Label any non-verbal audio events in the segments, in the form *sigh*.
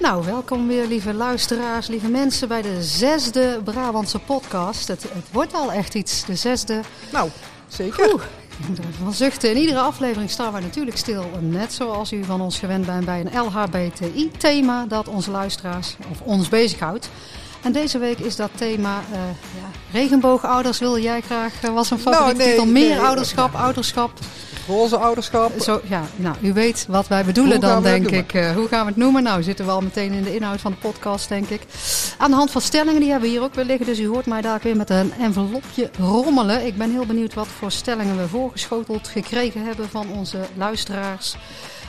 Nou, welkom weer lieve luisteraars, lieve mensen bij de zesde Brabantse podcast. Het, het wordt al echt iets, de zesde. Nou, zeker. Oeh, ik moet er even van zuchten. In iedere aflevering staan wij natuurlijk stil, net zoals u van ons gewend bent bij een LHBTI-thema dat onze luisteraars of ons bezighoudt. En deze week is dat thema uh, ja, regenboogouders wilde jij graag, uh, was een favoriete Nou, nee, titel, meer nee, ouderschap, ouderschap. Roze ouderschap. Zo, ja, nou, u weet wat wij bedoelen Hoe dan, denk ik. Eh, hoe gaan we het noemen? Nou, zitten we al meteen in de inhoud van de podcast, denk ik. Aan de hand van stellingen, die hebben we hier ook weer liggen. Dus u hoort mij daar weer met een envelopje rommelen. Ik ben heel benieuwd wat voor stellingen we voorgeschoteld gekregen hebben van onze luisteraars.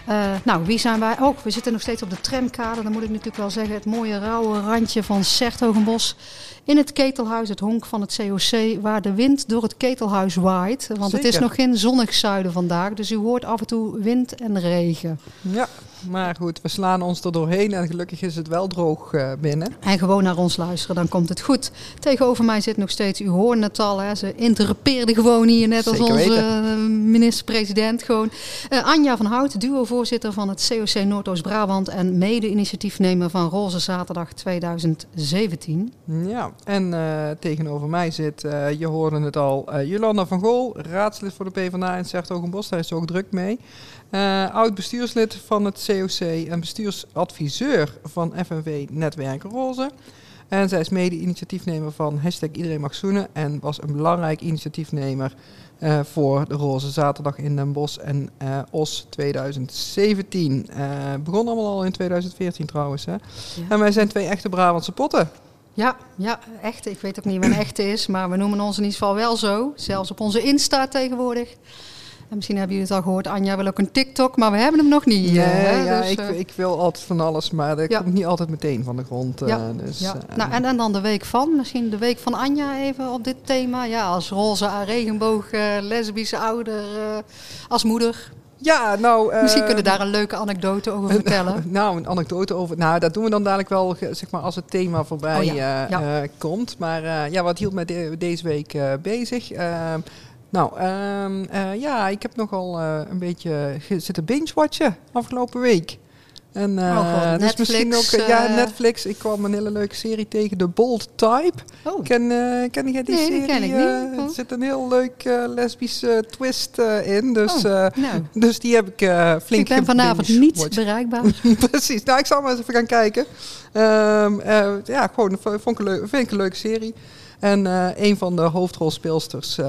Uh, nou, wie zijn wij? Oh, we zitten nog steeds op de tramkade. Dan moet ik natuurlijk wel zeggen, het mooie rauwe randje van Sertogenbos. In het ketelhuis, het honk van het COC, waar de wind door het ketelhuis waait. Want het is nog geen zonnig zuiden vandaag. Dus u hoort af en toe wind en regen. Ja, maar goed, we slaan ons er doorheen en gelukkig is het wel droog uh, binnen. En gewoon naar ons luisteren, dan komt het goed. Tegenover mij zit nog steeds, u hoort het al, hè, ze interrupeerde gewoon hier net als Zeker onze weten. minister-president. Gewoon. Uh, Anja van Hout, duo-voorzitter van het COC Noordoost-Brabant en mede-initiatiefnemer van Roze Zaterdag 2017. Ja, en tegenover mij zit, je hoorde het al, Jolanda van Gool, raadslid voor de PvdA in Sertogenbos. Daar is ze ook druk mee. Uh, oud bestuurslid van het COC en bestuursadviseur van FNV Netwerk Roze. En zij is mede-initiatiefnemer van hashtag Iedereen Mag Zoenen en was een belangrijk initiatiefnemer uh, voor de Roze Zaterdag in Den Bosch en uh, OS 2017. Uh, begon allemaal al in 2014 trouwens. Hè? Ja. En wij zijn twee echte Brabantse potten. Ja, ja, echt. Ik weet ook niet wat een echte is, maar we noemen ons in ieder geval wel zo. Zelfs op onze Insta tegenwoordig. En misschien hebben jullie het al gehoord, Anja wil ook een TikTok, maar we hebben hem nog niet. Nee, hè? ja, Dus, ik, uh, ik, wil altijd van alles, maar dat Ja. komt niet altijd meteen van de grond. Ja, uh, dus, ja. uh, nou, en, en dan de week van, misschien de week van Anja even op dit thema. Ja, als roze regenboog, eh, lesbische ouder, eh, als moeder. ja, nou... eh, Misschien kunnen we daar een leuke anekdote over *laughs* vertellen. Nou, een anekdote over. Nou, dat doen we dan dadelijk wel, zeg maar, als het thema voorbij Oh ja, eh, ja. eh, komt. Maar eh, ja, wat hield mij de- deze week eh, bezig? Nou, ehm, eh, ja, ik heb nogal eh, een beetje zitten binge-watchen afgelopen week. En eh, Oh god, dus misschien ook, Netflix, ja. Netflix. Ik kwam een hele leuke serie tegen, The Bold Type. Oh, Ken, ken jij die Nee, die serie? ken ik niet. Eh, Oh. er zit een heel leuk lesbische twist in. Dus, Oh, nou, dus die heb ik flink ik ben vanavond niet bereikbaar. *laughs* Precies. Nou, ik zal maar eens even gaan kijken. Ehm, eh, ja, gewoon vond ik een leu- vind ik een leuke serie. En een van de hoofdrolspeelsters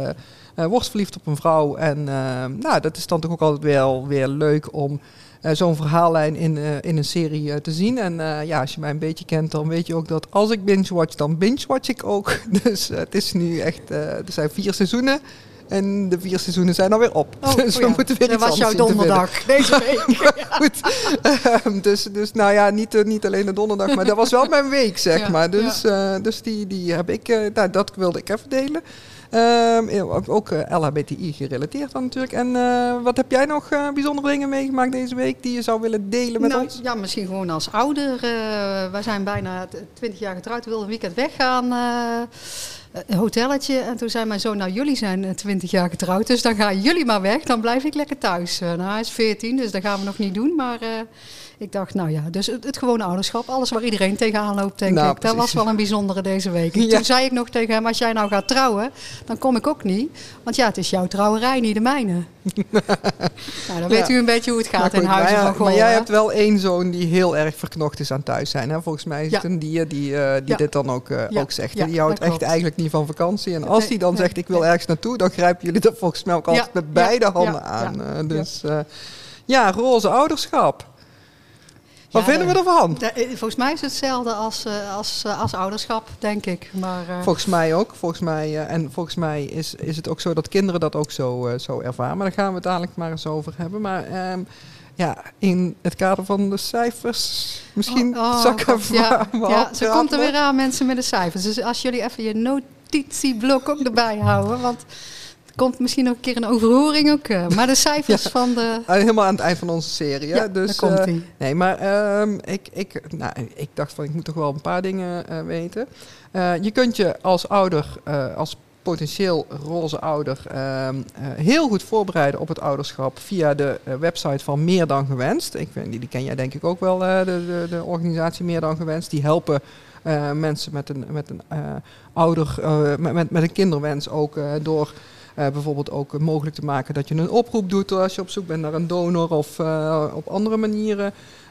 wordt verliefd op een vrouw. En ehm, nou, dat is dan toch ook altijd wel weer leuk om eh, zo'n verhaallijn in, eh, in een serie eh, te zien. En eh, ja, als je mij een beetje kent, dan weet je ook dat als ik binge-watch, dan binge-watch ik ook. *laughs* Dus eh, het is nu echt, eh, er zijn vier seizoenen. En de vier seizoenen zijn alweer op. Oh, *laughs* dus oh we ja. moeten weer Dat iets was jouw anders zien te vinden. donderdag *laughs* deze week. Goed. Ehm, dus, dus nou ja, niet, eh, niet alleen de donderdag, maar dat was wel mijn week, zeg Ja, maar. Dus, eh, dus die, die heb ik, eh, nou, dat wilde ik even delen. Ehm, ook- ook eh, LHBTI gerelateerd dan natuurlijk. En eh, wat heb jij nog eh, bijzondere dingen meegemaakt deze week die je zou willen delen met nou, ons? Ja, misschien gewoon als ouder. wij zijn bijna t- 20 jaar getrouwd. We wilden een weekend weggaan. een hotelletje. En toen zei mijn zoon, nou jullie zijn eh, 20 jaar getrouwd. Dus dan gaan jullie maar weg. Dan blijf ik lekker thuis. Nou, hij is 14, dus dat gaan we nog niet doen. Maar ik dacht, nou ja, dus het, het gewone ouderschap. Alles waar iedereen tegenaan loopt, denk Nou, ik. Dat was wel een bijzondere deze week. *laughs* Ja. Toen zei ik nog tegen hem, als jij nou gaat trouwen, dan kom ik ook niet. Want ja, het is jouw trouwerij, niet de mijne. *laughs* nou, dan weet Ja. u een beetje hoe het gaat in huizen maar, van maar jij hè? hebt wel één zoon die heel erg verknocht is aan thuis zijn. Hè? Volgens mij is het een dier die, eh, die dit dan ook, eh, ook zegt. Die houdt echt eigenlijk niet van vakantie. En als Nee, hij dan nee, zegt ik wil nee. ergens naartoe, dan grijpen jullie dat volgens mij ook altijd met beide handen aan. Eh, dus ja, roze ouderschap. Wat Ja, vinden we ervan? eh, volgens mij is het hetzelfde als, eh, als, eh, als ouderschap, denk ik. Maar, Volgens mij ook. Volgens mij, en volgens mij is, is het ook zo dat kinderen dat ook zo, zo ervaren. Maar daar gaan we het dadelijk maar eens over hebben. Maar ehm, ja, in het kader van de cijfers, misschien Oh, oh, ja, *laughs* ja, zo komt er weer aan, mensen met de cijfers. Dus als jullie even je notitieblok ook erbij houden. Want komt misschien nog een keer een overhoring ook. eh, maar de cijfers *laughs* van de... Ah, Helemaal aan het eind van onze serie. Ja, dus, daar komt eh, hij. nee, maar ehm, ik, ik, nou, ik dacht van ik moet toch wel een paar dingen eh, weten. Je kunt je als ouder, als potentieel roze ouder ehm, eh, heel goed voorbereiden op het ouderschap via de website van Meer dan Gewenst. Ik vind, die, die ken jij denk ik ook wel, de, de, de organisatie Meer dan Gewenst. Die helpen mensen met een, met een ouder, met, met, met een kinderwens ook door bijvoorbeeld ook eh, mogelijk te maken dat je een oproep doet als je op zoek bent naar een donor of eh, op andere manieren. eh,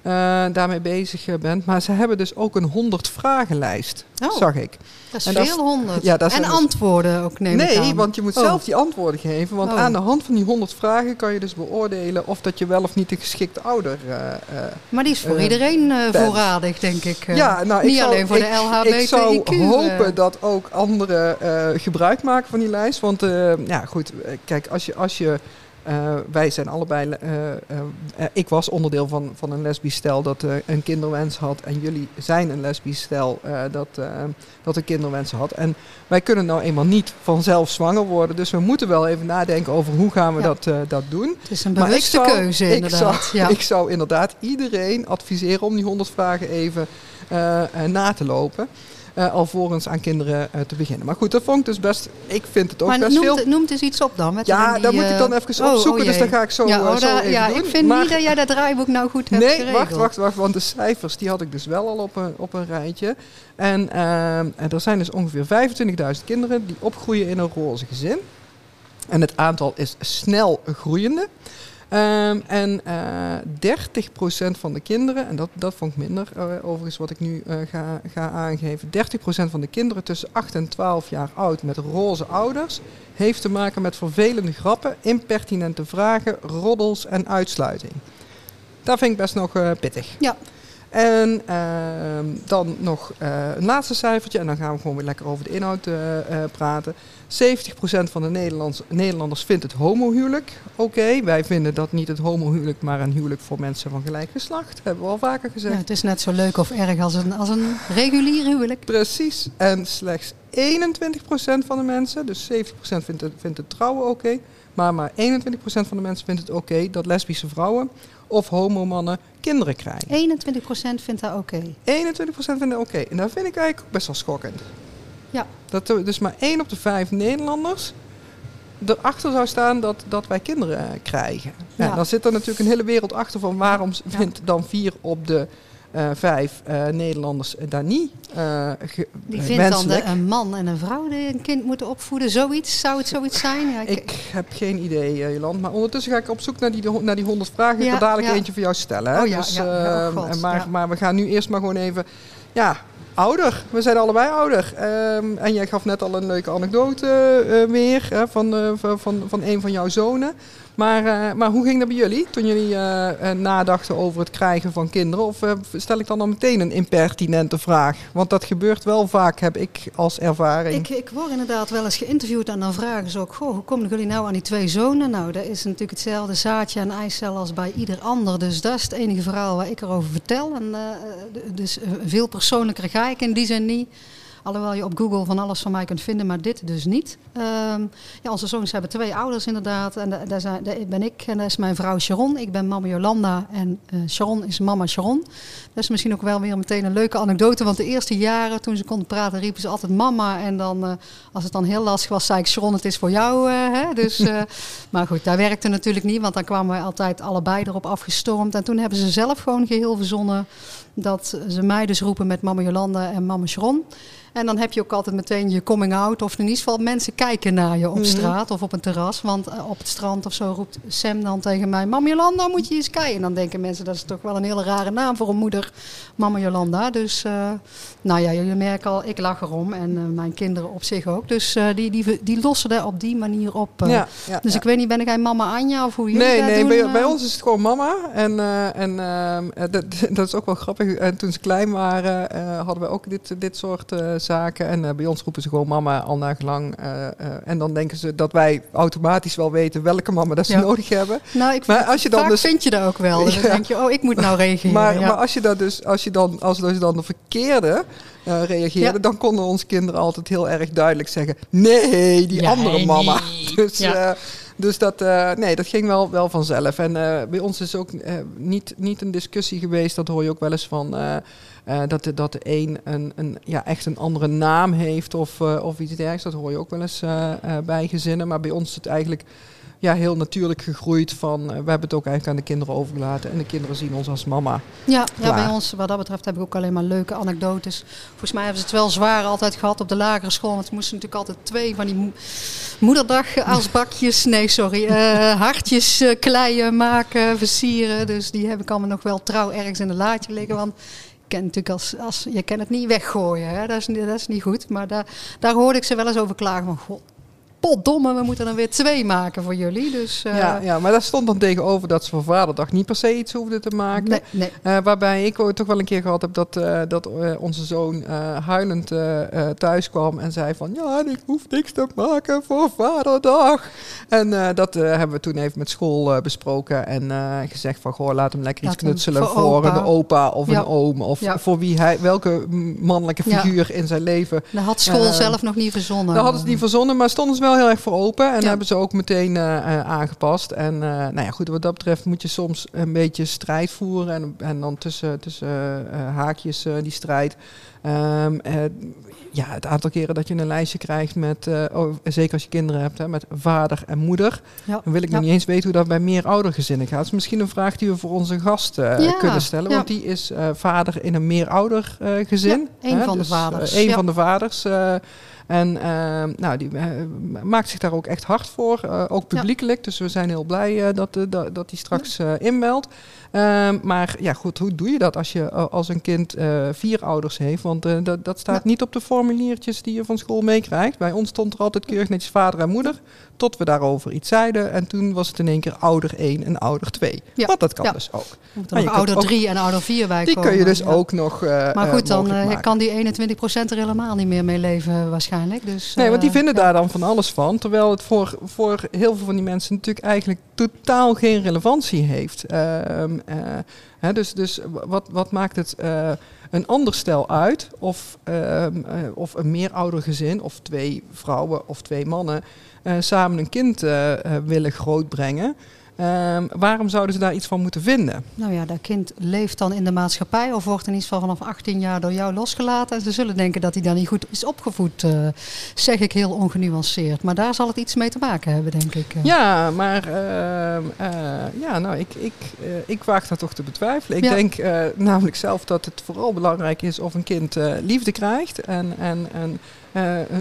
daarmee bezig eh, bent. Maar ze hebben dus ook een 100 vragenlijst, Oh. zag ik. Dat is En veel honderd. ja, en dus- antwoorden ook, neem ik nee, aan. want je moet Oh. zelf die antwoorden geven. Want Oh. aan de hand van die 100 vragen kan je dus beoordelen of dat je wel of niet de geschikte ouder eh, eh, Maar die is voor eh, iedereen eh, voorradig, denk ik. eh. ja, nou, Niet ik zou, alleen voor ik, de LHBTIQ. Ik zou eh. hopen dat ook anderen eh, gebruik maken van die lijst. Want eh, ja, goed, eh, kijk, als je, als je eh, wij zijn allebei, eh, eh, eh, ik was onderdeel van, van een lesbisch stel dat eh, een kinderwens had. En jullie zijn een lesbisch stel eh, dat, eh, dat een kinderwens had. En wij kunnen nou eenmaal niet vanzelf zwanger worden. Dus we moeten wel even nadenken over hoe gaan we Ja. dat, eh, dat doen. Het is een Maar ik bewuste zou- keuze, ik inderdaad. Zou, ja. Ik zou inderdaad iedereen adviseren om die 100 vragen even eh, eh, na te lopen. Eh, alvorens aan kinderen eh, te beginnen. Maar goed, dat vond ik dus best. Ik vind het ook maar best noemt, veel. noemt eens iets op dan. Met Ja, die, daar moet ik dan eh, even oh, opzoeken. oh dus dat ga ik zo, ja, oh, zo even ja, doen. ik vind Maar- niet dat jij dat draaiboek nou goed hebt Nee, geregeld. wacht, wacht, wacht. Want de cijfers die had ik dus wel al op een, op een rijtje. En, en er zijn dus ongeveer 25.000 kinderen die opgroeien in een roze gezin. En het aantal is snel groeiende. Ehm, en eh 30% van de kinderen, en dat, dat vond ik minder eh, overigens wat ik nu eh, ga, ga aangeven. 30% van de kinderen tussen 8 en 12 jaar oud met roze ouders heeft te maken met vervelende grappen, impertinente vragen, roddels en uitsluiting. Dat vind ik best nog eh, pittig. Ja. En ehm, dan nog eh, een laatste cijfertje. En dan gaan we gewoon weer lekker over de inhoud eh, eh, praten. 70% van de Nederlands, Nederlanders vindt het homohuwelijk oké. Wij vinden dat niet het homohuwelijk, maar een huwelijk voor mensen van gelijk geslacht. Hebben we al vaker gezegd. Ja, het is net zo leuk of erg als een, als een regulier huwelijk. Precies. En slechts 21% van de mensen, dus 70% vindt het, vindt het trouwen oké. maar maar 21% van de mensen vindt het oké dat lesbische vrouwen of homomannen kinderen krijgen. 21% vindt dat oké. 21% vinden het oké. En dat vind ik eigenlijk best wel schokkend. Ja. Dat er dus maar 1 op de 5 Nederlanders erachter zou staan dat, dat wij kinderen eh, krijgen. Ja. Dan zit er natuurlijk een hele wereld achter van waarom Ja. vindt dan 4 op de eh 5 Nederlanders daar niet eh ge- Die eh, vindt dan de, een man en een vrouw die een kind moeten opvoeden. Zoiets? Zou het zoiets zijn? Ja, ik, Ik heb geen idee, eh, Joland. Maar ondertussen ga ik op zoek naar die, naar die 100 vragen. ik Ja, dadelijk eentje voor jou stellen. Hè? Oh dus, ehm, oh maar, maar we gaan nu eerst maar gewoon even... Ja, ouder. We zijn allebei ouder. Ehm, en jij gaf net al een leuke anekdote eh, weer eh, van, van, van een van jouw zonen. Maar, eh, maar hoe ging dat bij jullie toen jullie eh, eh, nadachten over het krijgen van kinderen? Of stel ik dan al meteen een impertinente vraag? Want dat gebeurt wel vaak, heb ik als ervaring. Ik, ik word inderdaad wel eens geïnterviewd en dan vragen ze ook: hoe komen jullie nou aan die twee zonen? Nou, dat is natuurlijk hetzelfde zaadje en eicel als bij ieder ander. Dus dat is het enige verhaal waar ik erover vertel. En, dus veel persoonlijker ga ik in die zin niet. Alhoewel je op Google van alles van mij kunt vinden, maar dit dus niet. Ehm, ja, onze zoons hebben twee ouders inderdaad. En da- daar, zijn, daar ben ik en dat is mijn vrouw Sharon. Ik ben mama Jolanda en eh, Sharon is mama Sharon. Dat is misschien ook wel weer meteen een leuke anekdote. Want de eerste jaren toen ze konden praten riepen ze altijd mama. En dan eh, als het dan heel lastig was zei ik Sharon het is voor jou. eh, hè? Dus, *laughs* maar goed, dat werkte natuurlijk niet. Want dan kwamen wij altijd allebei erop afgestormd. En toen hebben ze zelf gewoon geheel verzonnen dat ze mij dus roepen met mama Jolanda en mama Sharon. En dan heb je ook altijd meteen je coming out. Of in ieder geval mensen kijken naar je op Mhm. straat of op een terras. Want eh, op het strand of zo roept Sam dan tegen mij... Mama Jolanda, moet je eens kijken. En dan denken mensen, dat is toch wel een hele rare naam voor een moeder. Mama Jolanda. Dus, eh, nou ja, jullie merken al, ik lach erom. En eh, mijn kinderen op zich ook. Dus eh, die, die, die lossen er op die manier op. ja, ja, Dus ja. ik weet niet, ben ik mama Anja of hoe jullie Nee, dat nee doen? bij, eh? bij ons is het gewoon mama. En, en dat, *laughs* dat is ook wel grappig. En toen ze klein waren, eh, hadden we ook dit, dit soort eh, zaken. En eh, bij ons roepen ze gewoon mama al nagelang. eh eh en dan denken ze dat wij automatisch wel weten welke mama dat ze Ja. nodig hebben. Nou, ik Maar vind, als je dan dus- vind je dat ook wel. Dus dan *laughs* denk je, oh, ik moet nou reageren. Maar, ja. maar als je dat dus, als je dan, als dus dan de verkeerde reageerde, dan konden onze kinderen altijd heel erg duidelijk zeggen: nee, die andere mama. nee. *laughs* Dus, Ja. Dus dat, eh, nee, dat ging wel, wel vanzelf. En eh, bij ons is ook eh, niet, niet een discussie geweest, dat hoor je ook wel eens van. dat, de, dat de een, een, een, ja, echt een andere naam heeft of, of iets dergelijks. Dat hoor je ook wel eens bij gezinnen. Maar bij ons is het eigenlijk ja, heel natuurlijk gegroeid van... eh, we hebben het ook eigenlijk aan de kinderen overgelaten. En de kinderen zien ons als mama. Ja, ja, bij ons wat dat betreft heb ik ook alleen maar leuke anekdotes. Volgens mij hebben ze het wel zwaar altijd gehad op de lagere school. Want ze moesten natuurlijk altijd twee van die mo- moederdag als *laughs* bakjes, nee sorry, eh, hartjes eh, kleien, maken, versieren. Dus die heb ik allemaal nog wel trouw ergens in een laadje liggen. Want ik ken natuurlijk als, als, je kan het niet weggooien, hè? Dat, is, niet- dat is niet goed. Maar daar, daar hoorde ik ze wel eens over klagen van, god, potdomme, we moeten er weer twee maken voor jullie. Dus eh, ja, ja, maar daar stond dan tegenover dat ze voor vaderdag niet per se iets hoefden te maken. nee, nee. Eh, waarbij ik toch wel een keer gehad heb dat, eh, dat onze zoon huilend thuis kwam en zei van ja, ik hoef niks te maken voor vaderdag. En dat hebben we toen even met school besproken en gezegd van goh, laat hem lekker iets Laat knutselen voor voor, opa. een opa of Ja. een oom of Ja. voor wie hij, welke mannelijke figuur in zijn leven. Dat had school zelf nog niet verzonnen. Dat hadden ze niet verzonnen, maar stonden ze wel heel erg voor open. En Ja. hebben ze ook meteen eh, eh, aangepast. En eh, nou ja, goed, wat dat betreft moet je soms een beetje strijd voeren. En, en dan tussen, tussen haakjes die strijd. Ehm, eh, ja, het aantal keren dat je een lijstje krijgt met, oh, zeker als je kinderen hebt, hè, met vader en moeder. Ja. Dan wil ik nog niet eens weten hoe dat bij meer oudergezinnen gaat. Dat is misschien een vraag die we voor onze gast kunnen stellen. Want die is vader in een meerouder eh gezin. Één hè, van de dus, vaders, ja. van de vaders. En eh, nou, die eh, maakt zich daar ook echt hard voor, eh, ook publiekelijk. Dus we zijn heel blij eh, dat, dat, dat hij straks inmeldt. Ehm, maar ja, goed, hoe doe je dat als je eh, als een kind eh, vier ouders heeft? Want eh, dat, dat staat niet op de formuliertjes die je van school meekrijgt. Bij ons stond er altijd keurig netjes vader en moeder. Tot we daarover iets zeiden. En toen was het in één keer ouder 1 en ouder 2. Ja. Want dat kan Ja. dus ook. Maar er je ouder ook- 3 en ouder 4 bij Die komen. kun je dus ja. ook nog. Maar goed, dan kan die 21% er helemaal niet meer mee leven waarschijnlijk. Dus, Nee, want die vinden daar dan van alles van. Terwijl het voor, voor heel veel van die mensen natuurlijk eigenlijk totaal geen relevantie heeft. Eh, hè, dus dus wat, wat maakt het eh, een ander stel uit? Of, ehm, eh, of een meeroudergezin, of twee vrouwen of twee mannen, samen een kind willen grootbrengen. Ehm, waarom zouden ze daar iets van moeten vinden? Nou ja, dat kind leeft dan in de maatschappij of wordt in ieder geval vanaf 18 jaar door jou losgelaten. En ze zullen denken dat hij dan niet goed is opgevoed, eh, zeg ik heel ongenuanceerd. Maar daar zal het iets mee te maken hebben, denk ik. eh. Ja, maar ehm, eh, ja, nou, ik, ik, ik waag dat toch te betwijfelen. Ik Ja. denk namelijk zelf dat het vooral belangrijk is of een kind liefde krijgt en, en, en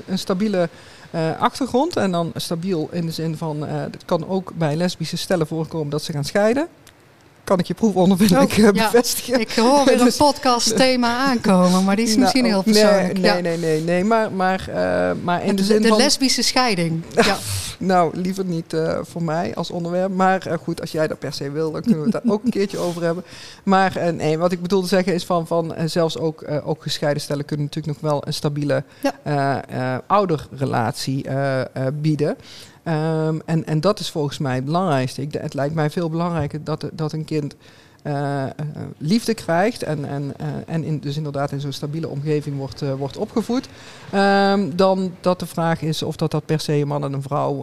een stabiele eh, achtergrond. En dan stabiel in de zin van, eh het kan ook bij lesbische stellen voorkomen dat ze gaan scheiden. Kan ik je proefondervindelijk Oh, eh, ja. bevestigen. Ik hoor weer *laughs* een Dus- podcast thema aankomen, maar die is misschien Nou, heel persoonlijk. Nee, nee, nee, nee, nee, maar, maar, eh, maar in de, de, zin de van... lesbische scheiding. *laughs* Ja. Nou, liever niet eh, voor mij als onderwerp. Maar goed, als jij dat per se wil, dan kunnen we het daar ook een *laughs* keertje over hebben. Maar nee, wat ik bedoel te zeggen is van, van zelfs ook, ook gescheiden stellen kunnen natuurlijk nog wel een stabiele ouderrelatie bieden. Ehm, en, en dat is volgens mij het belangrijkste. Het lijkt mij veel belangrijker dat, dat een kind eh, eh, liefde krijgt en, en, eh, en in, dus inderdaad in zo'n stabiele omgeving wordt, wordt opgevoed. Ehm, dan dat de vraag is of dat, dat per se een man en een vrouw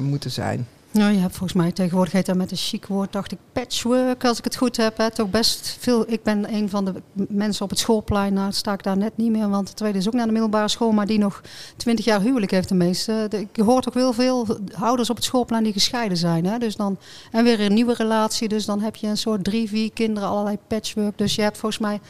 moeten zijn. Nou, je hebt volgens mij tegenwoordig heet dat met een chic woord, dacht ik, patchwork, als ik het goed heb. Hè. Toch best veel. Ik ben een van de mensen op het schoolplein. Nou, sta ik daar net niet meer, want de tweede is ook naar de middelbare school, maar die nog twintig jaar huwelijk heeft de meeste. Ik hoor toch wel veel ouders op het schoolplein die gescheiden zijn. Hè. Dus dan, en weer een nieuwe relatie, dus dan heb je een soort drie, vier kinderen, allerlei patchwork. Dus je hebt volgens mij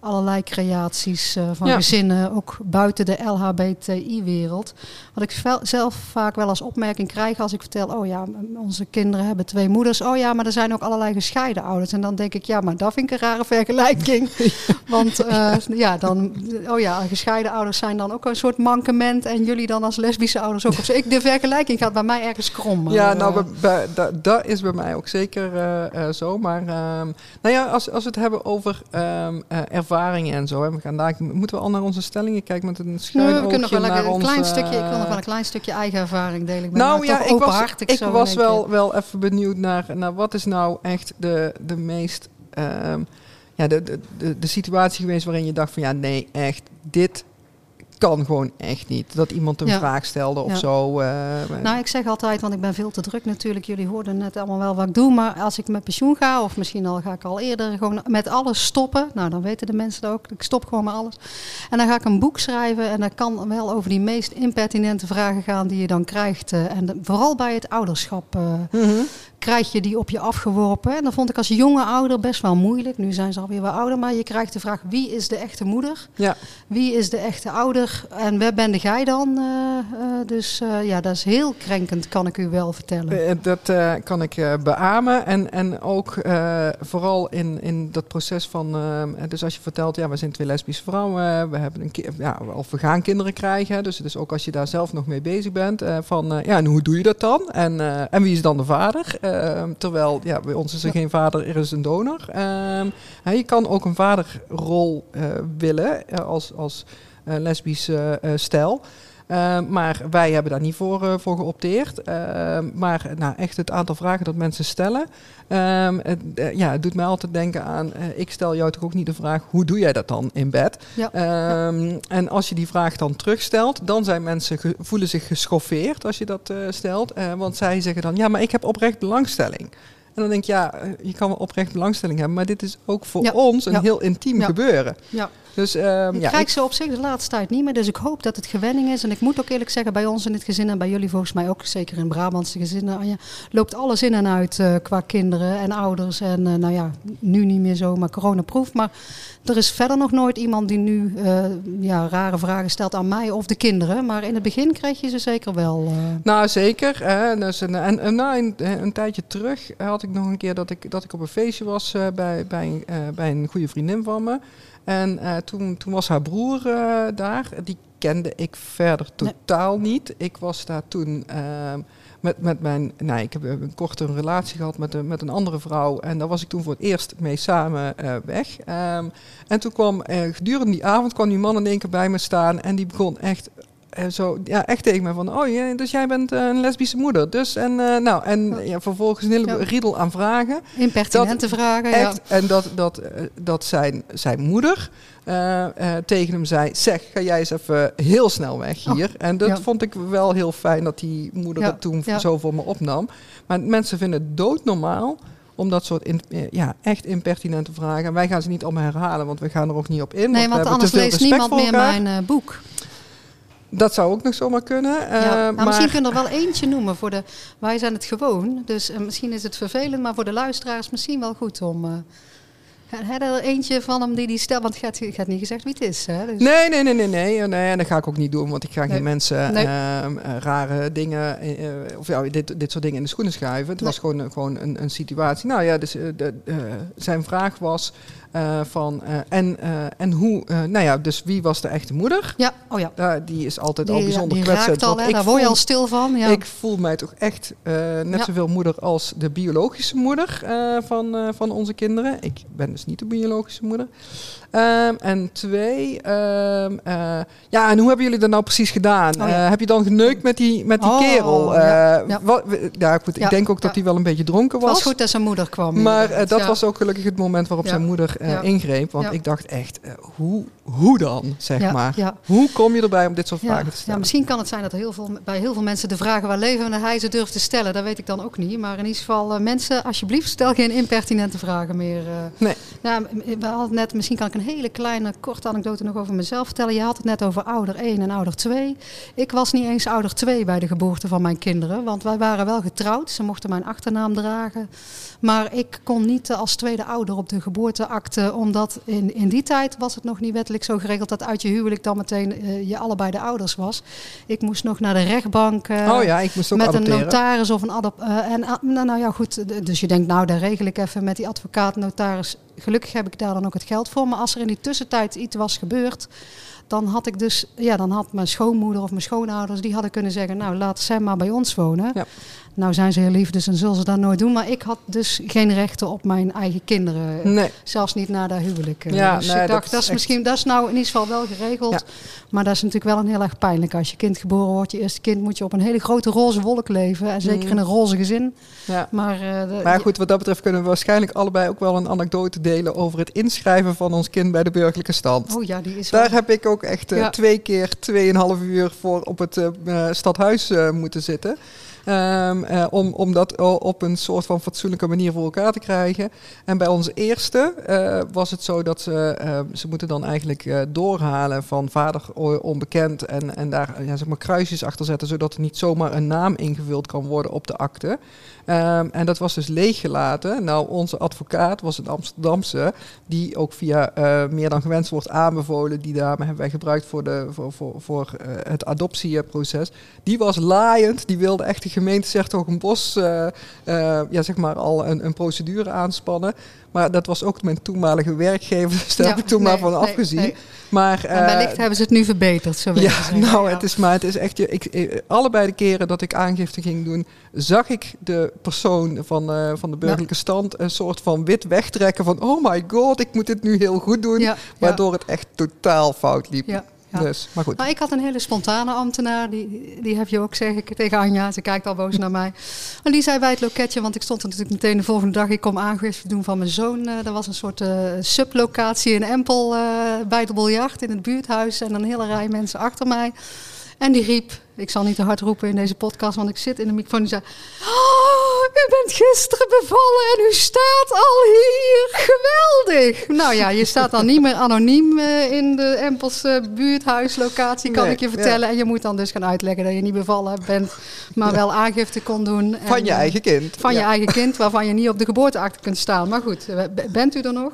allerlei creaties eh, van Ja. gezinnen, ook buiten de LHBTI-wereld. Wat ik zelf vaak wel als opmerking krijg als ik vertel, oh ja, onze kinderen hebben twee moeders. Oh ja, maar er zijn ook allerlei gescheiden ouders. En dan denk ik, ja, maar dat vind ik een rare vergelijking. *laughs* Want eh, ja, dan, oh ja, gescheiden ouders zijn dan ook een soort mankement. En jullie dan als lesbische ouders ook. *laughs* Zo. Ik, de vergelijking gaat bij mij ergens krom. Ja, eh, nou, bij- bij- da- dat is bij mij ook zeker zo. Maar ehm, nou ja, als, als we het hebben over ehm, eh, ervaringen en zo. Hè, we gaan daar, moeten we al naar onze stellingen kijken met een Ja, schuin we kunnen nog wel een, ons, klein eh, stukje. Ik wil nog wel een klein stukje eigen ervaring delen. Ik ben nou ja, ik was, ik was wel, wel even benieuwd naar, naar wat is nou echt de, de meest... ehm, ja, de, de, de, de situatie geweest waarin je dacht van ja, nee, echt, dit kan gewoon echt niet. Dat iemand een Ja. vraag stelde of Ja. zo. eh, Nou, ik zeg altijd, want ik ben veel te druk natuurlijk. Jullie hoorden net allemaal wel wat ik doe. Maar als ik met pensioen ga, of misschien al ga ik al eerder gewoon met alles stoppen. Nou, dan weten de mensen dat ook. Ik stop gewoon met alles. En dan ga ik een boek schrijven. En dat kan wel over die meest impertinente vragen gaan die je dan krijgt. eh, en de- vooral bij het ouderschap eh, mhm. Krijg je die op je afgeworpen. En dat vond ik als jonge ouder best wel moeilijk. Nu zijn ze alweer wat ouder. Maar je krijgt de vraag, wie is de echte moeder? Ja. Wie is de echte ouder? En waar ben jij dan? Eh, eh, dus eh, ja, dat is heel krenkend, kan ik u wel vertellen. Dat kan ik beamen. En, en ook vooral in, in dat proces van... dus als je vertelt, ja, we zijn twee lesbische vrouwen. We hebben een ki- ja, of we gaan kinderen krijgen. Dus, dus ook als je daar zelf nog mee bezig bent. van, ja, en hoe doe je dat dan? En, en wie is dan de vader? Eh, terwijl, ja, bij ons is er geen vader, er is een donor. Ehm, je kan ook een vaderrol eh, willen eh, als, als eh, lesbisch eh, stel. Uh, maar wij hebben daar niet voor, uh, voor geopteerd. Uh, maar nou, echt het aantal vragen dat mensen stellen. Um, het, ja, het doet mij altijd denken aan. ik stel jou toch ook niet de vraag: hoe doe jij dat dan in bed? Ja. Ja. En als je die vraag dan terugstelt, dan zijn mensen voelen zich geschoffeerd als je dat stelt. want zij zeggen dan: ja, maar ik heb oprecht belangstelling. En dan denk je, ja, je kan wel oprecht belangstelling hebben, maar dit is ook voor ja. ons een heel intiem ja. gebeuren. Ja. Dus, um, ik ja, krijg ze op zich de laatste tijd niet meer, dus ik hoop dat het gewenning is. En ik moet ook eerlijk zeggen, bij ons in dit gezin en bij jullie volgens mij ook, zeker in Brabantse gezinnen, Anja, loopt alles in en uit uh, qua kinderen en ouders. En uh, nou ja, nu niet meer zo, maar coronaproof. Maar er is verder nog nooit iemand die nu uh, ja, rare vragen stelt aan mij of de kinderen. Maar in het begin kreeg je ze zeker wel. Nou, zeker. Hè. Dus een, en, en nou, een, een, tijdje terug had ik nog een keer dat ik, dat ik op een feestje was bij, bij, bij een goede vriendin van me. En uh, toen, toen was haar broer uh, daar. Die kende ik verder totaal nee. niet. Ik was daar toen uh, met, met mijn... Nou, ik heb een korte relatie gehad met, een, met een andere vrouw. En daar was ik toen voor het eerst mee samen uh, weg. Um, en toen kwam gedurende die avond kwam die man in één keer bij me staan. En die begon echt zo, ja, echt tegen me van, oh ja, dus jij bent uh, een lesbische moeder. Dus en uh, nou, en ja. vervolgens een hele ja. riedel aan vragen. Impertinente dat, vragen, echt, ja. En dat, dat, dat zijn, zijn moeder uh, tegen hem zei, zeg, ga jij eens even heel snel weg hier. Oh, en dat vond ik wel heel fijn dat die moeder het toen zo voor me opnam. Maar mensen vinden het doodnormaal om dat soort in, ja, echt impertinente vragen. En wij gaan ze niet allemaal herhalen, want we gaan er ook niet op in. Nee, want, want anders leest niemand meer mijn boek. Dat zou ook nog zomaar kunnen. Ja, uh, nou, maar... Misschien kunnen we er wel eentje noemen. Voor de, wij zijn het gewoon, dus uh, misschien is het vervelend, maar voor de luisteraars misschien wel goed om... Uh, Heb er eentje van hem die die stelt, want het gaat, gaat niet gezegd wie het is. Hè? Dus... Nee, nee, nee, nee, nee, nee. En dat ga ik ook niet doen, want ik ga Nee. geen mensen Nee. ehm, eh, rare dingen, eh, of ja, dit, dit soort dingen in de schoenen schuiven. Het Nee. was gewoon, gewoon een, een situatie. Nou ja, dus eh, de, eh, zijn vraag was eh, van, eh, en, eh, en hoe, nou ja, dus wie was de echte moeder? Ja, oh ja. Die is altijd Die, al bijzonder kwetsend. al, daar word je voel- al stil van. Ja. Ik voel mij toch echt net Ja. zoveel moeder als de biologische moeder van, van onze kinderen. Ik ben dus niet de biologische moeder. Ehm, en twee, ehm, eh, ja, en hoe hebben jullie dat nou precies gedaan? Oh heb je dan geneukt met die, met die Oh, kerel? ja, ja. Wat, ja, goed, ik denk ook dat hij wel een beetje dronken het was. was goed dat zijn moeder kwam. Maar dat was ook gelukkig het moment waarop zijn moeder eh, ingreep. Want ik dacht echt, eh, hoe, hoe dan, zeg Ja, maar? ja. Hoe kom je erbij om dit soort Ja, vragen te ja, stellen? misschien kan het zijn dat heel veel, bij heel veel mensen de vragen waar leven en hij ze durft te stellen. Dat weet ik dan ook niet. Maar in ieder geval, eh, mensen, alsjeblieft, stel geen impertinente vragen meer. eh. Nee. Ja, we hadden net, misschien kan ik een hele kleine, korte anekdote nog over mezelf vertellen. Je had het net over ouder 1 en ouder 2. Ik was niet eens ouder 2 bij de geboorte van mijn kinderen. Want wij waren wel getrouwd. Ze mochten mijn achternaam dragen. Maar ik kon niet eh, als tweede ouder op de geboorteakte. Omdat in, in die tijd was het nog niet wettelijk zo geregeld dat uit je huwelijk dan meteen eh, je allebei de ouders was. Ik moest nog naar de rechtbank. eh, oh ja, ik moest ook met adopteren. een notaris of een adop. eh, en ah, nou, nou ja, goed. Dus je denkt, nou, daar regel ik even met die advocaat, notaris. Gelukkig heb ik daar dan ook het geld voor. Maar als er in die tussentijd iets was gebeurd, dan had ik dus, ja, dan had mijn schoonmoeder of mijn schoonouders, die hadden kunnen zeggen, nou, laat zij maar bij ons wonen. Ja. Nou zijn ze heel lief, dus dan zullen ze dat nooit doen. Maar ik had dus geen rechten op mijn eigen kinderen. Nee. Zelfs niet na dat huwelijk. Ja, dus nee, ik dat dacht, is dat is, echt- misschien, dat is nou in ieder geval wel geregeld. Ja. Maar dat is natuurlijk wel een heel erg pijnlijk. Als je kind geboren wordt, je eerste kind, moet je op een hele grote roze wolk leven. En zeker Mm. in een roze gezin. Ja. Maar, eh, de- Maar goed, wat dat betreft kunnen we waarschijnlijk allebei ook wel een anekdote delen over het inschrijven van ons kind bij de burgerlijke stand. Oh ja, die is Daar wel- heb ik ook echt eh, twee keer 2,5 uur voor op het eh, stadhuis moeten zitten. Ehm, eh, om, om dat op een soort van fatsoenlijke manier voor elkaar te krijgen. En bij onze eerste eh, was het zo dat ze, eh, ze moeten dan eigenlijk eh, doorhalen van vader onbekend. En, en daar ja, zeg maar kruisjes achter zetten, zodat er niet zomaar een naam ingevuld kan worden op de akte. Ehm, en dat was dus leeggelaten. Nou, onze advocaat was een Amsterdamse, die ook via meer dan gewenst wordt aanbevolen. Die dame hebben wij gebruikt voor, de, voor, voor, voor het adoptieproces. Die was laaiend, die wilde echt gemeente Zertogenbos eh eh ja, zeg maar al een, een procedure aanspannen. Maar dat was ook mijn toenmalige werkgever, *laughs* dus daar Ja, heb ik toen nee, maar van nee, afgezien. nee. Maar, wellicht eh, hebben ze het nu verbeterd, zo ja, zeggen. nou, Ja. het is maar het is echt. je- Ik, allebei de keren dat ik aangifte ging doen, zag ik de persoon van, van de burgerlijke stand een soort van wit wegtrekken van oh my god, ik moet dit nu heel goed doen, ja, waardoor het echt totaal fout liep. Ja. Dus, maar goed. Nou, ik had een hele spontane ambtenaar, die, die heb je ook, zeg ik tegen Anja. Ze kijkt al boos naar mij. En die zei bij het loketje, want ik stond er natuurlijk meteen de volgende dag. Ik kom aangifte doen van mijn zoon. Eh er was een soort eh, sublocatie in Empel eh, bij de biljart in het buurthuis. En een hele rij mensen achter mij. En die riep, ik zal niet te hard roepen in deze podcast, want ik zit in de microfoon. Die zei, oh, u bent gisteren bevallen en u staat al hier. Geweldig. Nou ja, je staat dan niet meer anoniem eh, in de Empelse buurthuislocatie, kan Nee, ik je vertellen. En je moet dan dus gaan uitleggen dat je niet bevallen bent, maar wel aangifte kon doen. Van En, je eh, eigen kind. van je eigen kind, waarvan je niet op de geboorteakte kunt staan. Maar goed, eh, bent u er nog?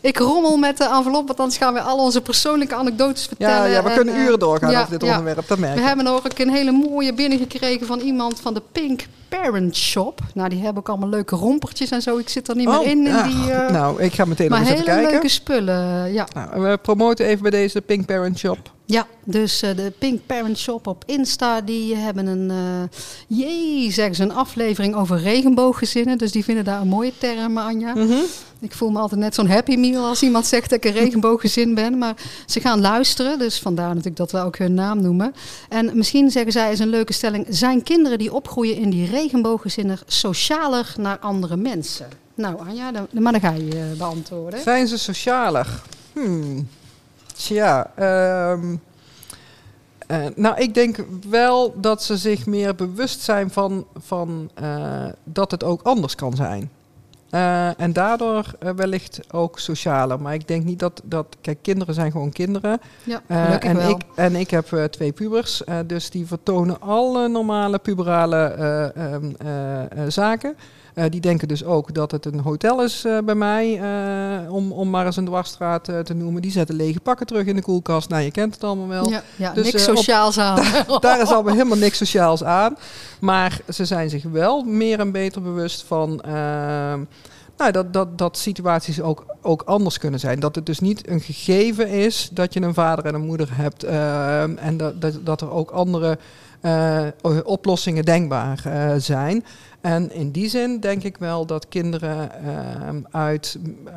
Ik rommel met de envelop, want anders gaan we al onze persoonlijke anekdotes vertellen. Ja, ja, we En, kunnen eh, uren doorgaan ja, over dit onderwerp, dat merk We ik. hebben ook een hele mooie binnengekregen van iemand van de Pink Parent Shop. Nou, die hebben ook allemaal leuke rompertjes en zo. Ik zit er niet meer Oh, in. in die, eh, nou, ik ga meteen nog maar eens hele even kijken. leuke spullen, ja. Nou, we promoten even bij deze Pink Parent Shop. Ja, dus eh, de Pink Parent Shop op Insta, die hebben een, eh jee, zeggen ze, een aflevering over regenbooggezinnen. Dus die vinden daar een mooie term, Anja. Mhm. Ik voel me altijd net zo'n happy meal als iemand zegt dat ik een *laughs* regenbooggezin ben. Maar ze gaan luisteren, dus vandaar natuurlijk dat we ook hun naam noemen. En misschien zeggen zij is een leuke stelling. Zijn kinderen die opgroeien in die regenbooggezinnen socialer naar andere mensen? Nou Anja, dan, maar dan ga je eh, beantwoorden. Zijn ze socialer? Hmm. Tja, ehm, eh, nou, ik denk wel dat ze zich meer bewust zijn van, van eh, dat het ook anders kan zijn. Eh, en daardoor wellicht ook socialer. Maar ik denk niet dat, dat... Kijk, kinderen zijn gewoon kinderen. Ja, en, wel. ik, en ik heb twee pubers, dus die vertonen alle normale puberale eh, ehm, eh, eh, zaken. Eh, die denken dus ook dat het een hotel is eh, bij mij, eh, om, om maar eens een dwarsstraat te noemen. Die zetten lege pakken terug in de koelkast. Nou, je kent het allemaal wel. Ja, ja Dus, niks op- sociaals aan. *laughs* Daar is allemaal helemaal niks sociaals aan. Maar ze zijn zich wel meer en beter bewust van. ehm, nou, dat, dat, dat situaties ook, ook anders kunnen zijn. Dat het dus niet een gegeven is dat je een vader en een moeder hebt. ehm, en dat, dat, dat er ook andere oplossingen denkbaar zijn. En in die zin denk ik wel dat kinderen ehm, uit eh,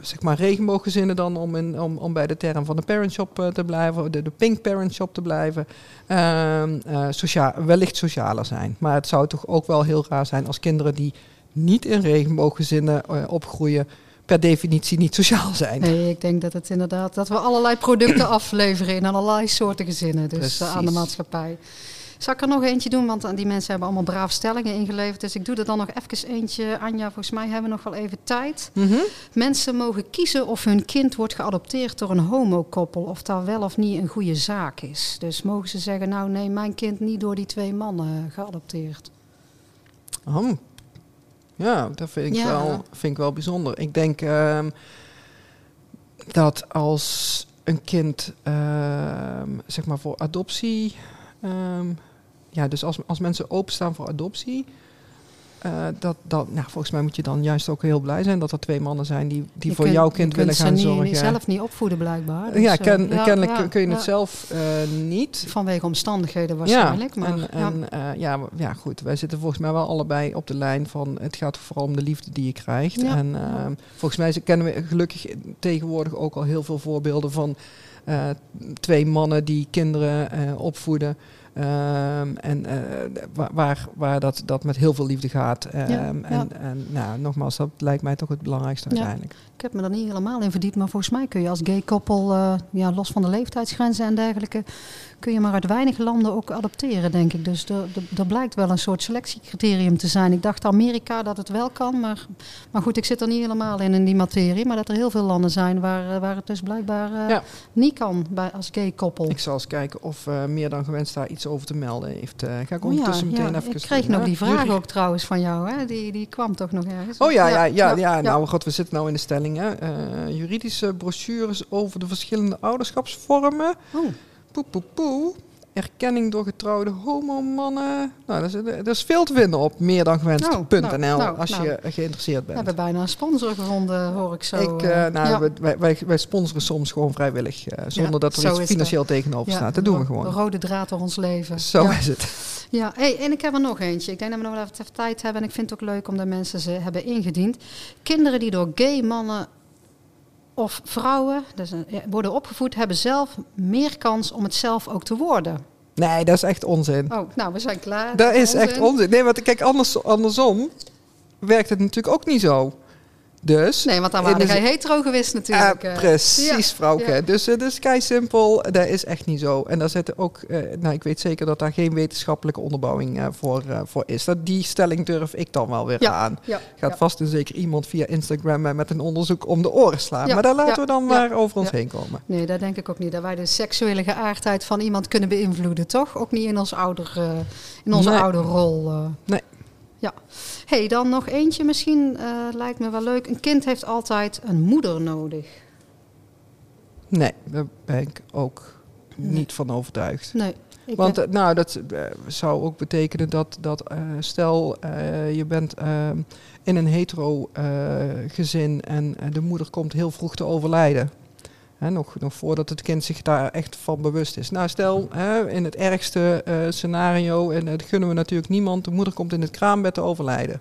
zeg maar regenbooggezinnen dan, om, in, om, om bij de term van de parent shop eh, te blijven, de, de pink parent shop te blijven, ehm, eh, wellicht socialer zijn. Maar het zou toch ook wel heel raar zijn als kinderen die niet in regenbooggezinnen opgroeien, per definitie niet sociaal zijn. Nee, ik denk dat het inderdaad dat we allerlei producten *clears throat* afleveren in allerlei soorten gezinnen. Dus Precies. aan de maatschappij. Zal ik er nog eentje doen? Want eh, die mensen hebben allemaal braaf stellingen ingeleverd. Dus ik doe er dan nog even eentje. Anja, volgens mij hebben we nog wel even tijd. Mhm. Mensen mogen kiezen of hun kind wordt geadopteerd door een homokoppel. Of dat wel of niet een goede zaak is. Dus mogen ze zeggen, nou nee, mijn kind niet door die twee mannen geadopteerd. Oh. Ja, dat vind ik, Ja. wel, vind ik wel bijzonder. Ik denk ehm, dat als een kind, ehm, zeg maar voor adoptie, ehm, ja, dus als, als mensen openstaan voor adoptie, eh, dat, dat, nou, volgens mij moet je dan juist ook heel blij zijn dat er twee mannen zijn die, die Je voor kunt- jouw je kind kunt willen ze gaan niet- zorgen. zelf niet opvoeden blijkbaar. Dus, ja, eh, ken- ja, kennelijk ja, kun je ja. het zelf eh, niet. Vanwege omstandigheden waarschijnlijk. maar, en, ja. en eh, ja, ja, goed. Wij zitten volgens mij wel allebei op de lijn van het gaat vooral om de liefde die je krijgt. Ja. En eh, volgens mij kennen we gelukkig tegenwoordig ook al heel veel voorbeelden van eh, twee mannen die kinderen eh, opvoeden. Ehm, en eh, wa- waar, waar dat, dat met heel veel liefde gaat. Ja, en, ja. en nou, nogmaals, dat lijkt mij toch het belangrijkste Ja. uiteindelijk. Ik heb me er niet helemaal in verdiept, maar volgens mij kun je als gay koppel, eh, ja, los van de leeftijdsgrenzen en dergelijke, kun je maar uit weinig landen ook adopteren, denk ik. Dus er, er, er blijkt wel een soort selectiecriterium te zijn. Ik dacht Amerika dat het wel kan, maar, maar goed, ik zit er niet helemaal in, in die materie. Maar dat er heel veel landen zijn waar, eh, waar het dus blijkbaar eh, Ja. niet kan bij, als gay koppel. Ik zal eens kijken of eh, meer dan gewenst daar iets over te melden heeft. Eh, ga ik Oh ja, ondertussen meteen ja, even ik kreeg doen, nog hè? die vraag ook trouwens van jou, hè? Die, die kwam toch nog ergens? Oh ja, ja, ja, ja, nou god, we zitten nou in de stelling. Hè. Eh, juridische brochures over de verschillende ouderschapsvormen. Oh, Poe, poe, poe. Erkenning door getrouwde homomannen. Nou, dat is, dat is veel te vinden op meerdangewenst.nl nou, nou, als nou. je geïnteresseerd we bent. hebben bijna een sponsor gevonden, hoor ik zo. ik, eh. eh, nou, Ja. wij- wij, sponsoren soms gewoon vrijwillig, eh, zonder Ja, dat er iets financieel tegenover Ja, staat. Dat doen we gewoon. Rode draad door ons leven. Zo is het. Ja, hey, en ik heb er nog eentje. Ik denk dat we nog wel even tijd hebben. En ik vind het ook leuk omdat mensen ze hebben ingediend. Kinderen die door gay mannen of vrouwen dus, eh, worden opgevoed, hebben zelf meer kans om het zelf ook te worden. Nee, dat is echt onzin. Oh, nou, we zijn klaar. Dat is echt onzin. Nee, want kijk, anders, andersom werkt het natuurlijk ook niet zo. Dus... Nee, want dan waren jij hetero natuurlijk. Ah, eh. precies, Ja, vrouwke. ja. Dus het is kei simpel. Dat is echt niet zo. En daar zitten ook, eh, nou, ik weet zeker dat daar geen wetenschappelijke onderbouwing eh, voor, eh, voor is. Dat, die stelling durf ik dan wel weer Ja, aan. Gaat vast en zeker iemand via Instagram eh, met een onderzoek om de oren slaan. Maar daar laten we dan maar over ons heen komen. Nee, dat denk ik ook niet. Dat wij de seksuele geaardheid van iemand kunnen beïnvloeden, toch? Ook niet in, ons ouder, eh, in onze Nee. ouderrol. eh. Nee. Ja. hey, dan nog eentje misschien. eh, lijkt me wel leuk. Een kind heeft altijd een moeder nodig. Nee, daar ben ik ook Nee. niet van overtuigd. Nee. Ik Want ben- eh, nou, dat eh, zou ook betekenen dat, dat stel je bent ehm, in een hetero gezin en de moeder komt heel vroeg te overlijden. Hè, nog, nog voordat het kind zich daar echt van bewust is. Nou, stel hè, in het ergste eh, scenario, en dat gunnen we natuurlijk niemand, de moeder komt in het kraambed te overlijden.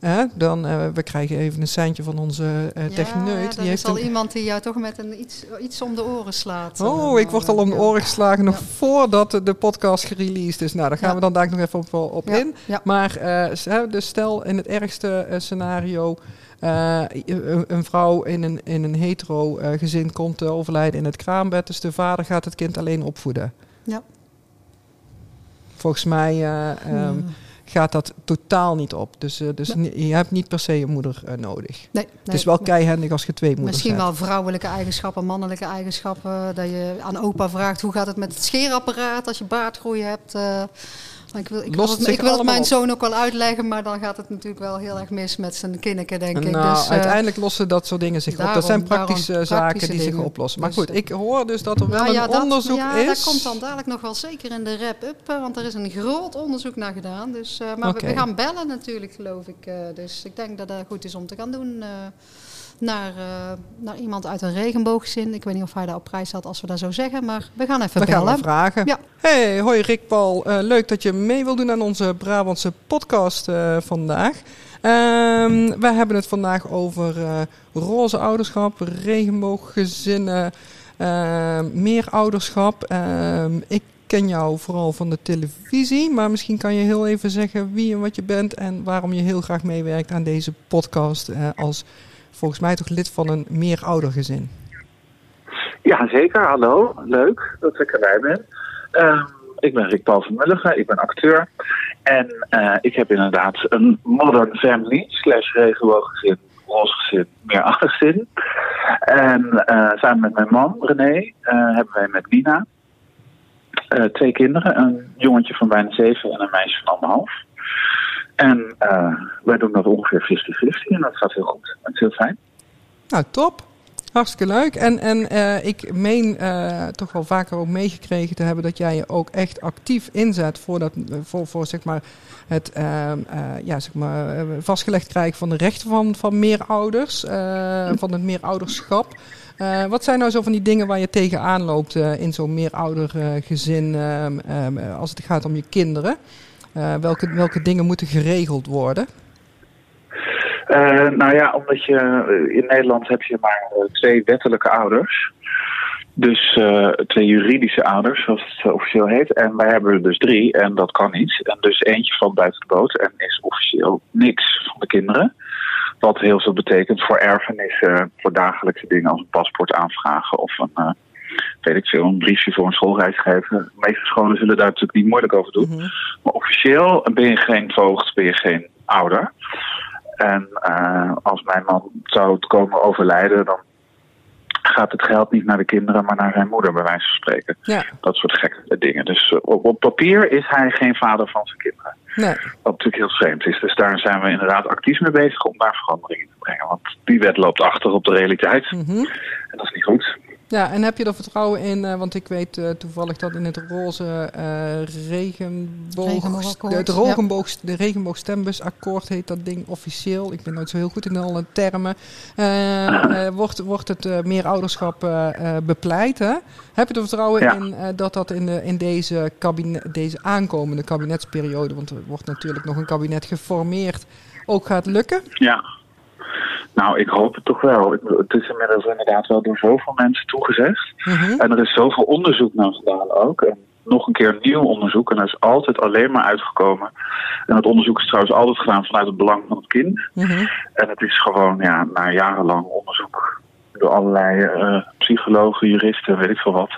Hè, dan, eh, we krijgen even een seintje van onze eh ja, techneut. er is al iemand die jou toch met een iets, iets om de oren slaat. Oh, Eh, ik word al om de ja. oren geslagen nog Ja. voordat de, podcast gereleased is. Nou, daar gaan Ja. we dan daar nog even op, op Ja, in. ja. Maar eh, dus stel in het ergste eh, scenario... eh, een, vrouw in een, in een hetero eh, gezin komt te overlijden in het kraambed. Dus de vader gaat het kind alleen opvoeden. Ja. Volgens mij eh, ehm, gaat dat totaal niet op. Dus, dus Nee. je hebt niet per se een moeder nodig. Nee, het is wel nee. keihandig als je twee moeders Misschien hebt. wel vrouwelijke eigenschappen, mannelijke eigenschappen. Dat je aan opa vraagt hoe gaat het met het scheerapparaat als je baardgroei hebt. Ik wil, ik wil, het, zich ik wil het allemaal mijn op. zoon ook wel uitleggen, maar dan gaat het natuurlijk wel heel erg mis met zijn kinneken, denk ik. Nou, Dus, eh, uiteindelijk lossen dat soort dingen zich op. Dat zijn praktische daarom zaken praktische die zich oplossen. Maar Dus, goed, eh, ik hoor dus dat er wel nou een ja, dat, onderzoek ja, is. dat komt dan dadelijk nog wel zeker in de wrap-up, eh, want er is een groot onderzoek naar gedaan. Dus, maar we- gaan bellen natuurlijk, geloof ik. dus ik denk dat dat goed is om te gaan doen. Naar, eh, naar iemand uit een regenbooggezin. Ik weet niet of hij daar op prijs staat als we dat zo zeggen, maar we gaan even Dan gaan bellen. we vragen. Ja. Hey, hoi Rick Paul. Eh, leuk dat je mee wil doen aan onze Brabantse podcast eh, vandaag. Ehm, wij hebben het vandaag over roze ouderschap, regenbooggezinnen, eh, meer ouderschap. Ehm, ik ken jou vooral van de televisie, maar misschien kan je heel even zeggen wie en wat je bent en waarom je heel graag meewerkt aan deze podcast als volgens mij toch lid van een meeroudergezin. Ja, zeker. Hallo. Leuk dat ik erbij ben. Ehm, ik ben Rick Paul van Mulligen. Ik ben acteur. En eh, ik heb inderdaad een modern family slash regenbooggezin, roze gezin, meer gezin. En eh, samen met mijn man René eh, hebben wij met Nina twee kinderen. Een jongetje van bijna zeven en een meisje van anderhalf. En eh, wij doen dat ongeveer 50-50 en dat gaat heel goed. Het is heel fijn. Nou, top. Hartstikke leuk. En, en eh, ik meen eh, toch wel vaker ook meegekregen te hebben dat jij je ook echt actief inzet voor, dat, voor, voor zeg maar het ehm, eh, ja, zeg maar, vastgelegd krijgen van de rechten van, van meerouders, van het meerouderschap. Wat zijn nou zo van die dingen waar je tegenaan loopt in zo'n meeroudergezin ehm, ehm, als het gaat om je kinderen? Eh, welke, welke dingen moeten geregeld worden? Eh, nou ja, omdat je eh, in Nederland heb je maar twee wettelijke ouders. Dus twee juridische ouders, zoals het officieel heet. En wij hebben er dus drie en dat kan niet. En dus eentje valt buiten de boot en is officieel niks van de kinderen. Wat heel veel betekent voor erfenissen, voor dagelijkse dingen als een paspoort aanvragen of een, weet ik veel, een briefje voor een schoolreis geven. De meeste scholen zullen daar natuurlijk niet moeilijk over doen. Mm-hmm. Maar officieel ben je geen voogd, ben je geen ouder. En uh, als mijn man zou komen overlijden, dan gaat het geld niet naar de kinderen, maar naar zijn moeder, bij wijze van spreken. Ja. Dat soort gekke dingen. Dus op, op, papier is hij geen vader van zijn kinderen. Nee. Wat natuurlijk heel vreemd is. Dus daar zijn we inderdaad actief mee bezig om daar verandering in te brengen. Want die wet loopt achter op de realiteit. Mm -hmm. En dat is niet goed. Ja, en heb je er vertrouwen in? Uh, want ik weet uh, toevallig dat in het roze uh, regenboog, de, het regenboog, ja. de regenboogstembussakkoord heet dat ding officieel. Ik ben nooit zo heel goed in alle termen. *clears throat* wordt, wordt het meer ouderschap bepleit? Hè? Heb je er vertrouwen ja. in dat dat in, de, in deze, kabinet, deze aankomende kabinetsperiode, want er wordt natuurlijk nog een kabinet geformeerd, ook gaat lukken? Ja. Nou, ik hoop het toch wel. Het is inmiddels inderdaad wel door zoveel mensen toegezegd. Mm-hmm. En er is zoveel onderzoek naar gedaan ook. En nog een keer nieuw onderzoek. En er is altijd alleen maar uitgekomen. En het onderzoek is trouwens altijd gedaan vanuit het belang van het kind. Mm-hmm. En het is gewoon, ja, na jarenlang onderzoek door allerlei uh, psychologen, juristen, weet ik veel wat.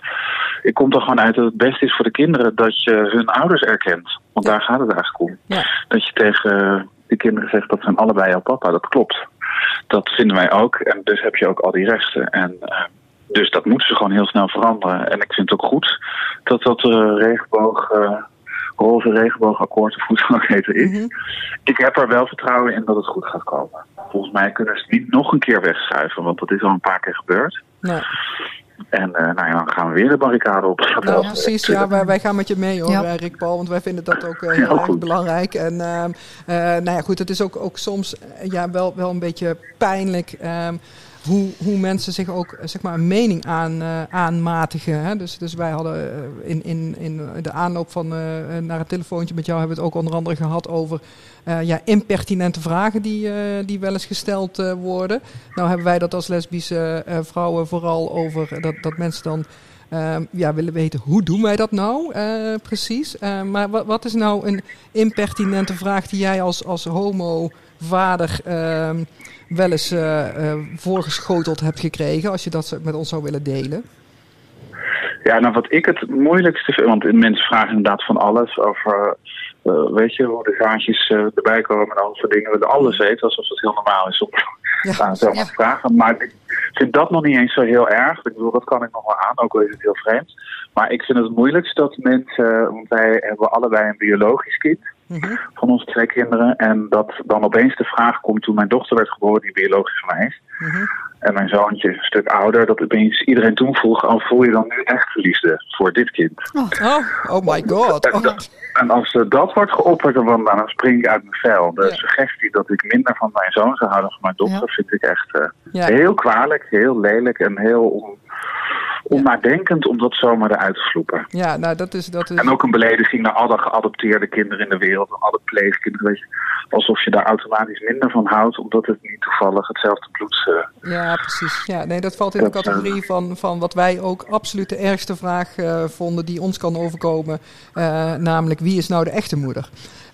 Ik kom er gewoon uit dat het beste is voor de kinderen dat je hun ouders erkent. Want daar gaat het eigenlijk om. Ja. Dat je tegen de kinderen zegt dat zijn allebei jouw papa. Dat klopt. Dat vinden wij ook. En dus heb je ook al die rechten. En uh, dus dat moeten ze gewoon heel snel veranderen. En ik vind het ook goed dat dat uh, regenboog, uh, roze regenboogakkoord, of hoe het heet, is. Mm-hmm. Ik heb er wel vertrouwen in dat het goed gaat komen. Volgens mij kunnen ze het niet nog een keer wegschuiven, want dat is al een paar keer gebeurd. Nee. En uh, nou ja, dan gaan we weer de barricade op. Nou, precies, ja, wij, wij, gaan met je mee hoor, ja. Rick Paul. Want wij vinden dat ook uh, heel erg belangrijk. En uh, nou ja, goed, het is ook, ook soms ja, wel, wel een beetje pijnlijk. Ehm, hoe, hoe mensen zich ook zeg maar, een mening aan, uh, aanmatigen. Hè? Dus, dus wij hadden in, in, in de aanloop van, naar het telefoontje met jou hebben we het ook onder andere gehad over ja, impertinente vragen die, die wel eens gesteld worden. Nou hebben wij dat als lesbische vrouwen vooral over dat, dat mensen dan ja, willen weten hoe doen wij dat nou precies. maar wat, wat is nou een impertinente vraag die jij als, als homo vader ehm, wel eens uh, voorgeschoteld hebt gekregen, als je dat met ons zou willen delen? Ja, nou wat ik het moeilijkste vind, want mensen vragen inderdaad van alles over, uh, weet je, hoe de gaatjes uh, erbij komen en al soort dingen. Alles weten, alsof het heel normaal is om *laughs* ja, zelf ja. te vragen. Maar ik vind dat nog niet eens zo heel erg. Ik bedoel, dat kan ik nog wel aan, ook al is het heel vreemd. Maar ik vind het moeilijkst dat mensen, want wij hebben allebei een biologisch kind. Mhm. van onze twee kinderen. En dat dan opeens de vraag komt toen mijn dochter werd geboren, die biologisch van mij is. Mhm. En mijn zoontje een stuk ouder, dat opeens iedereen toen vroeg, al oh, voel je dan nu echt verliefde voor dit kind? Oh, oh, oh my god. En, oh. en, als dat wordt geopperd, dan, dan spring ik uit mijn vel. De suggestie dat ik minder van mijn zoon zou houden dan van mijn dochter, vind ik echt uh, heel kwalijk, heel lelijk en heel onnadenkend om dat zomaar eruit te vloepen. Ja, nou dat is, dat is... En ook een belediging naar alle geadopteerde kinderen in de wereld, alle pleegkinderen. Weet je, alsof je daar automatisch minder van houdt, omdat het niet toevallig hetzelfde bloed... Uh... Ja, precies. Ja, nee, dat valt in de categorie van, van wat wij ook absoluut de ergste vraag uh, vonden die ons kan overkomen. Uh, namelijk, wie is nou de echte moeder?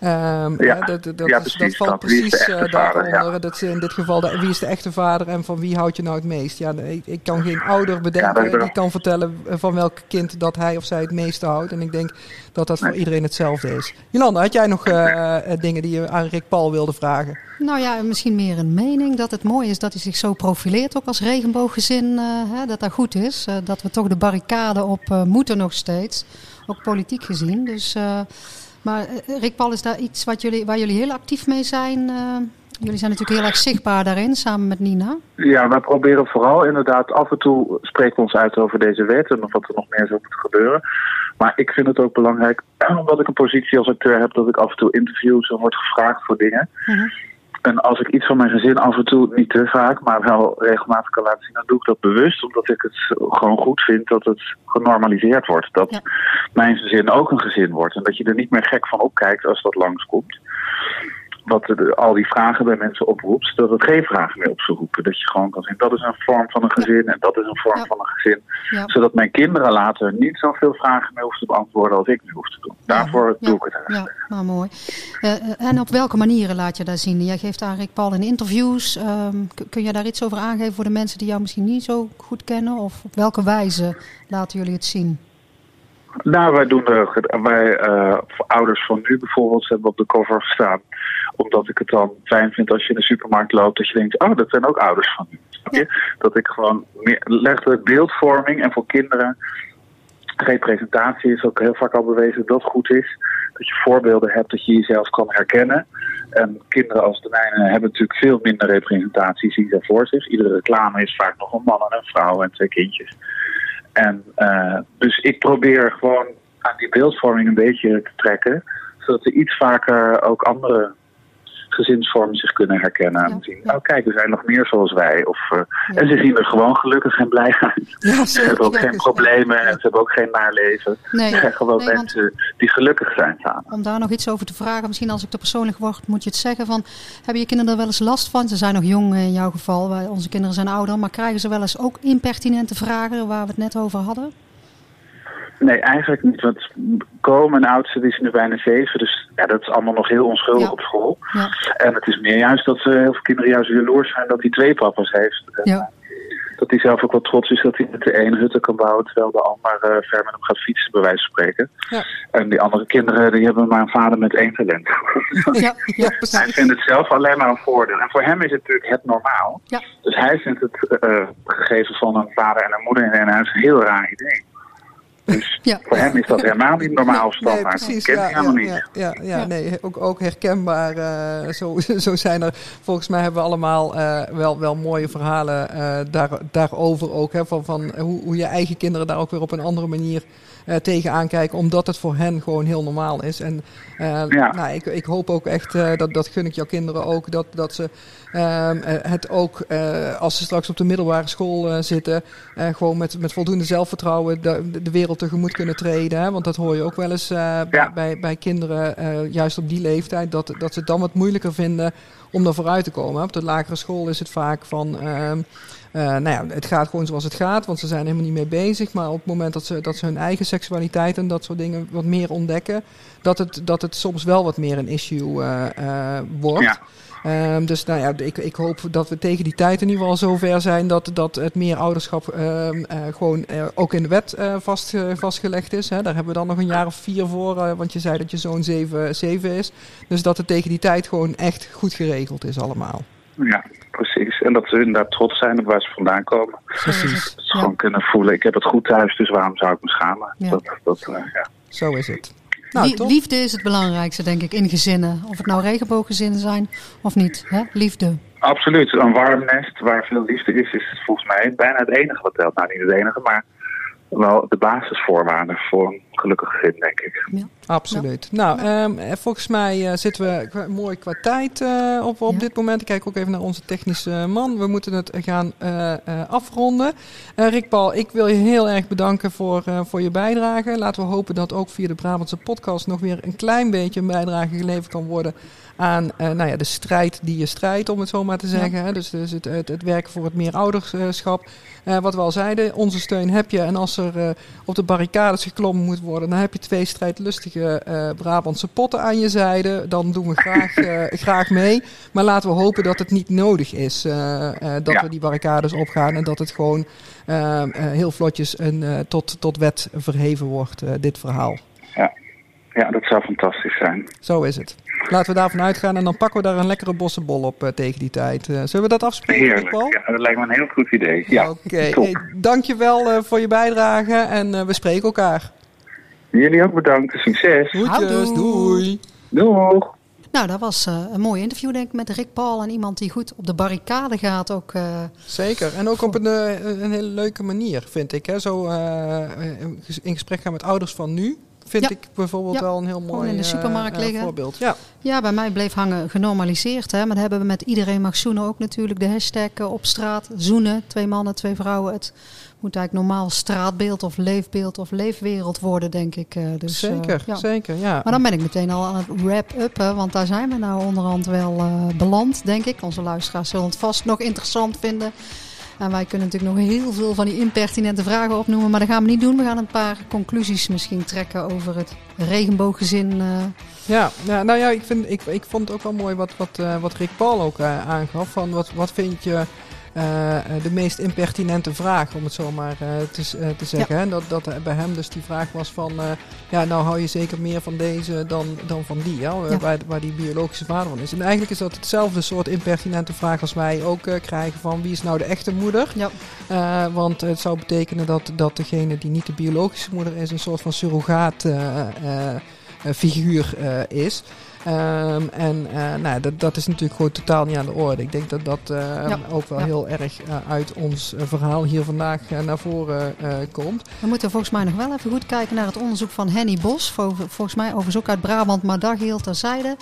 Um, ja, dat, dat, ja, precies, dat valt precies daaronder. Ja. Dat is in dit geval, de, wie is de echte vader en van wie houd je nou het meest? Ja, ik, ik kan geen ouder bedenken die kan vertellen van welk kind dat hij of zij het meeste houdt. En ik denk dat dat voor iedereen hetzelfde is. Jolanda, had jij nog uh, dingen die je aan Rick Paul wilde vragen? Nou ja, misschien meer een mening dat het mooi is dat hij zich zo profileert, ook als regenbooggezin, uh, hè, dat dat goed is. Uh, dat we toch de barricade op moeten nog steeds, ook politiek gezien. Dus... Maar Rick Paul, is daar iets wat jullie, waar jullie heel actief mee zijn? Uh, jullie zijn natuurlijk heel erg zichtbaar daarin, samen met Nina. Ja, wij proberen vooral inderdaad af en toe spreken we ons uit over deze wet en wat er nog meer zou moeten gebeuren. Maar ik vind het ook belangrijk, *clears throat* omdat ik een positie als acteur heb, dat ik af en toe interviews en word gevraagd voor dingen. Uh En als ik iets van mijn gezin af en toe, niet te vaak, maar wel regelmatig kan laten zien, dan doe ik dat bewust. Omdat ik het gewoon goed vind dat het genormaliseerd wordt. Dat ja. mijn gezin ook een gezin wordt. En dat je er niet meer gek van opkijkt als dat langskomt. Wat de- al die vragen bij mensen oproept, dat het geen vragen meer op zou roepen. Dat je gewoon kan zeggen, dat is een vorm van een gezin en dat is een vorm Ja. van een gezin. Ja. Zodat mijn kinderen later niet zoveel vragen meer hoeven te beantwoorden als ik nu hoef te doen. Daarvoor doe ik het eigenlijk. Ja, nou mooi. Eh, eh, en op welke manieren laat je dat zien? Jij geeft Rick Paul in interviews. Ehm, kun je daar iets over aangeven voor de mensen die jou misschien niet zo goed kennen? Of op welke wijze laten jullie het zien? Nou, wij doen er, wij, voor ouders van nu bijvoorbeeld, hebben op de cover gestaan. Omdat ik het dan fijn vind als je in de supermarkt loopt, dat je denkt, oh, dat zijn ook ouders van nu. Dat ik gewoon meer, letterlijk beeldvorming en voor kinderen representatie is ook heel vaak al bewezen dat goed is. Dat je voorbeelden hebt, dat je jezelf kan herkennen. En kinderen als de mijne hebben natuurlijk veel minder representatie, zien ze voor zich. Iedere reclame is vaak nog een man en een vrouw en twee kindjes. En eh, dus ik probeer gewoon aan die beeldvorming een beetje te trekken, zodat er iets vaker ook andere gezinsvormen zich kunnen herkennen en Ja, zien. ja. Oh kijk, er zijn nog meer zoals wij. Of, eh, Ja. En ze zien er gewoon gelukkig en blij uit. Ja, *laughs* Ze hebben ook geen problemen en ze hebben ook geen naar leven. Nee, Het zijn gewoon nee, want- mensen die gelukkig zijn samen. Om daar nog iets over te vragen, misschien als ik te persoonlijk word, moet je het zeggen van, hebben je kinderen er wel eens last van? Ze zijn nog jong in jouw geval, onze kinderen zijn ouder, maar krijgen ze wel eens ook impertinente vragen waar we het net over hadden? Nee, eigenlijk niet. Want Ko, mijn oudste, die is nu bijna zeven. Dus ja, dat is allemaal nog heel onschuldig Ja. op school. Ja, En het is meer juist dat ze, heel veel kinderen juist jaloers zijn dat hij twee papa's heeft. Ja, Dat hij zelf ook wel trots is dat hij met de ene hutten kan bouwen... terwijl de ander eh, ver met hem gaat fietsen, bij wijze van spreken. Ja. En die andere kinderen die hebben maar een vader met één talent. *laughs* ja, ja, Hij vindt het zelf alleen maar een voordeel. En voor hem is het natuurlijk het normaal. Ja. Dus hij vindt het eh, gegeven van een vader en een moeder in een huis een heel raar idee. Dus Ja. voor hem is dat helemaal niet normaal of Nee, standaard. precies. dat kent Ja, hij helemaal ja, niet. ja, ja, ja, Ja. nee, ook, ook herkenbaar. eh, zo, *laughs* zo zijn er. Volgens mij hebben we allemaal eh, wel, wel mooie verhalen eh, daar, daarover ook. Hè, van van hoe, hoe je eigen kinderen daar ook weer op een andere manier tegenaan kijken. Omdat het voor hen gewoon heel normaal is. En eh, Ja. nou, ik, ik hoop ook echt, eh, dat, dat gun ik jouw kinderen ook, dat, dat ze ehm, eh, het ook, eh, als ze straks op de middelbare school eh, zitten, eh, gewoon met, met voldoende zelfvertrouwen de, de wereld tegemoet kunnen treden. Hè? Want dat hoor je ook wel eens eh, bij, bij, bij kinderen, eh, juist op die leeftijd, dat, dat ze het dan wat moeilijker vinden om daar vooruit te komen. Op de lagere school is het vaak van. ehm, eh, nou ja, het gaat gewoon zoals het gaat, want ze zijn helemaal niet mee bezig. Maar op het moment dat ze, dat ze hun eigen seksualiteit en dat soort dingen wat meer ontdekken, dat het, dat het soms wel wat meer een issue eh, eh, wordt. Ja. Ehm, dus nou ja, ik, ik hoop dat we tegen die tijd in ieder geval zover zijn dat, dat het meer ouderschap ehm, eh, gewoon eh, ook in de wet eh, vast, eh, vastgelegd is. Hè. Daar hebben we dan nog een jaar of vier voor, eh, want je zei dat je zo'n zeven, zeven is. Dus dat het tegen die tijd gewoon echt goed geregeld is allemaal. Ja, precies. En dat ze inderdaad trots zijn op waar ze vandaan komen. Precies, Dat ze gewoon kunnen voelen, ik heb het goed thuis, dus waarom zou ik me schamen? Ja. Dat, dat, eh, ja. zo is het. Nou, Lie- top. liefde is het belangrijkste, denk ik, in gezinnen. Of het nou regenbooggezinnen zijn of niet. Hè? Liefde. Absoluut. Een warm nest waar veel liefde is, is volgens mij bijna het enige wat telt. Nou, niet het enige, maar wel de basisvoorwaarden voor een gelukkig gezin, denk ik. Ja. Absoluut. Nou, ehm, eh, volgens mij eh, zitten we mooi qua tijd eh, op, op Ja. dit moment. Ik kijk ook even naar onze technische man. We moeten het gaan eh, eh, afronden. Rick Paul, ik wil je heel erg bedanken voor, eh, voor je bijdrage. Laten we hopen dat ook via de Brabantse podcast nog weer een klein beetje een bijdrage geleverd kan worden aan eh, nou ja, de strijd die je strijdt, om het zo maar te zeggen. Dus, dus het, het, het werken voor het meer ouderschap. Eh, wat we al zeiden, onze steun heb je. En als er eh, op de barricades geklommen moet worden, dan heb je twee strijdlustige Brabantse potten aan je zijde. Dan doen we graag, *laughs* graag mee. Maar laten we hopen dat het niet nodig is dat Ja. we die barricades opgaan. En dat het gewoon heel vlotjes een, tot, tot wet verheven wordt, dit verhaal. Ja, dat zou fantastisch zijn. Zo is het. Laten we daarvan uitgaan en dan pakken we daar een lekkere bossenbol op eh, tegen die tijd. Eh, zullen we dat afspreken, Heerlijk. Paul? Ja, dat lijkt me een heel goed idee. Ja, Oké, hey, dankjewel eh voor je bijdrage en eh, we spreken elkaar. Jullie ook bedankt. Succes. Groetjes, Houdoe. doei. Doeg. Nou, dat was eh, een mooi interview, denk ik, met Rick Paul. En iemand die goed op de barricade gaat. Ook, eh, Zeker, en ook op een, eh, een hele leuke manier, vind ik. Hè? Zo eh, in gesprek gaan met ouders van nu. Vind Ja. ik bijvoorbeeld Ja, wel een heel mooi in de eh, supermarkt eh, liggen. voorbeeld. Ja, Ja, bij mij bleef hangen genormaliseerd. Hè? Maar dat hebben we met iedereen mag zoenen ook natuurlijk. De hashtag eh, op straat. Zoenen. Twee mannen, twee vrouwen. Het moet eigenlijk normaal straatbeeld of leefbeeld of leefwereld worden, denk ik. eh, Dus, eh, zeker, ja. zeker. Ja. Maar dan ben ik meteen al aan het wrap-uppen. Want daar zijn we nou onderhand wel eh, beland, denk ik. Onze luisteraars zullen het vast nog interessant vinden. En wij kunnen natuurlijk nog heel veel van die impertinente vragen opnoemen. Maar dat gaan we niet doen. We gaan een paar conclusies misschien trekken over het regenbooggezin. eh, Ja, ja, nou ja, ik, vind, ik, ik vond het ook wel mooi wat, wat, eh, wat Rick Paul ook eh, aangaf. Van wat, wat vind je de meest impertinente vraag, om het zo maar eh, te, eh, te zeggen. Dat, dat bij hem dus die vraag was van, eh, ja, nou hou je zeker meer van deze dan, dan van die, ja, Ja. Waar, waar die biologische vader van is. En eigenlijk is dat hetzelfde soort impertinente vraag als wij ook eh, krijgen van, wie is nou de echte moeder? ja. Eh, want het zou betekenen dat, dat degene die niet de biologische moeder is, een soort van surrogaat eh, eh, eh, figuur eh, is. Ehm, en eh, nou, dat, dat is natuurlijk gewoon totaal niet aan de orde. Ik denk dat dat eh, Ja, ook wel ja. heel erg eh, uit ons eh, verhaal hier vandaag naar voren komt. We moeten volgens mij nog wel even goed kijken naar het onderzoek van Henny Bos. Vol- Volgens mij overigens ook uit Brabant, maar daar geheel terzijde.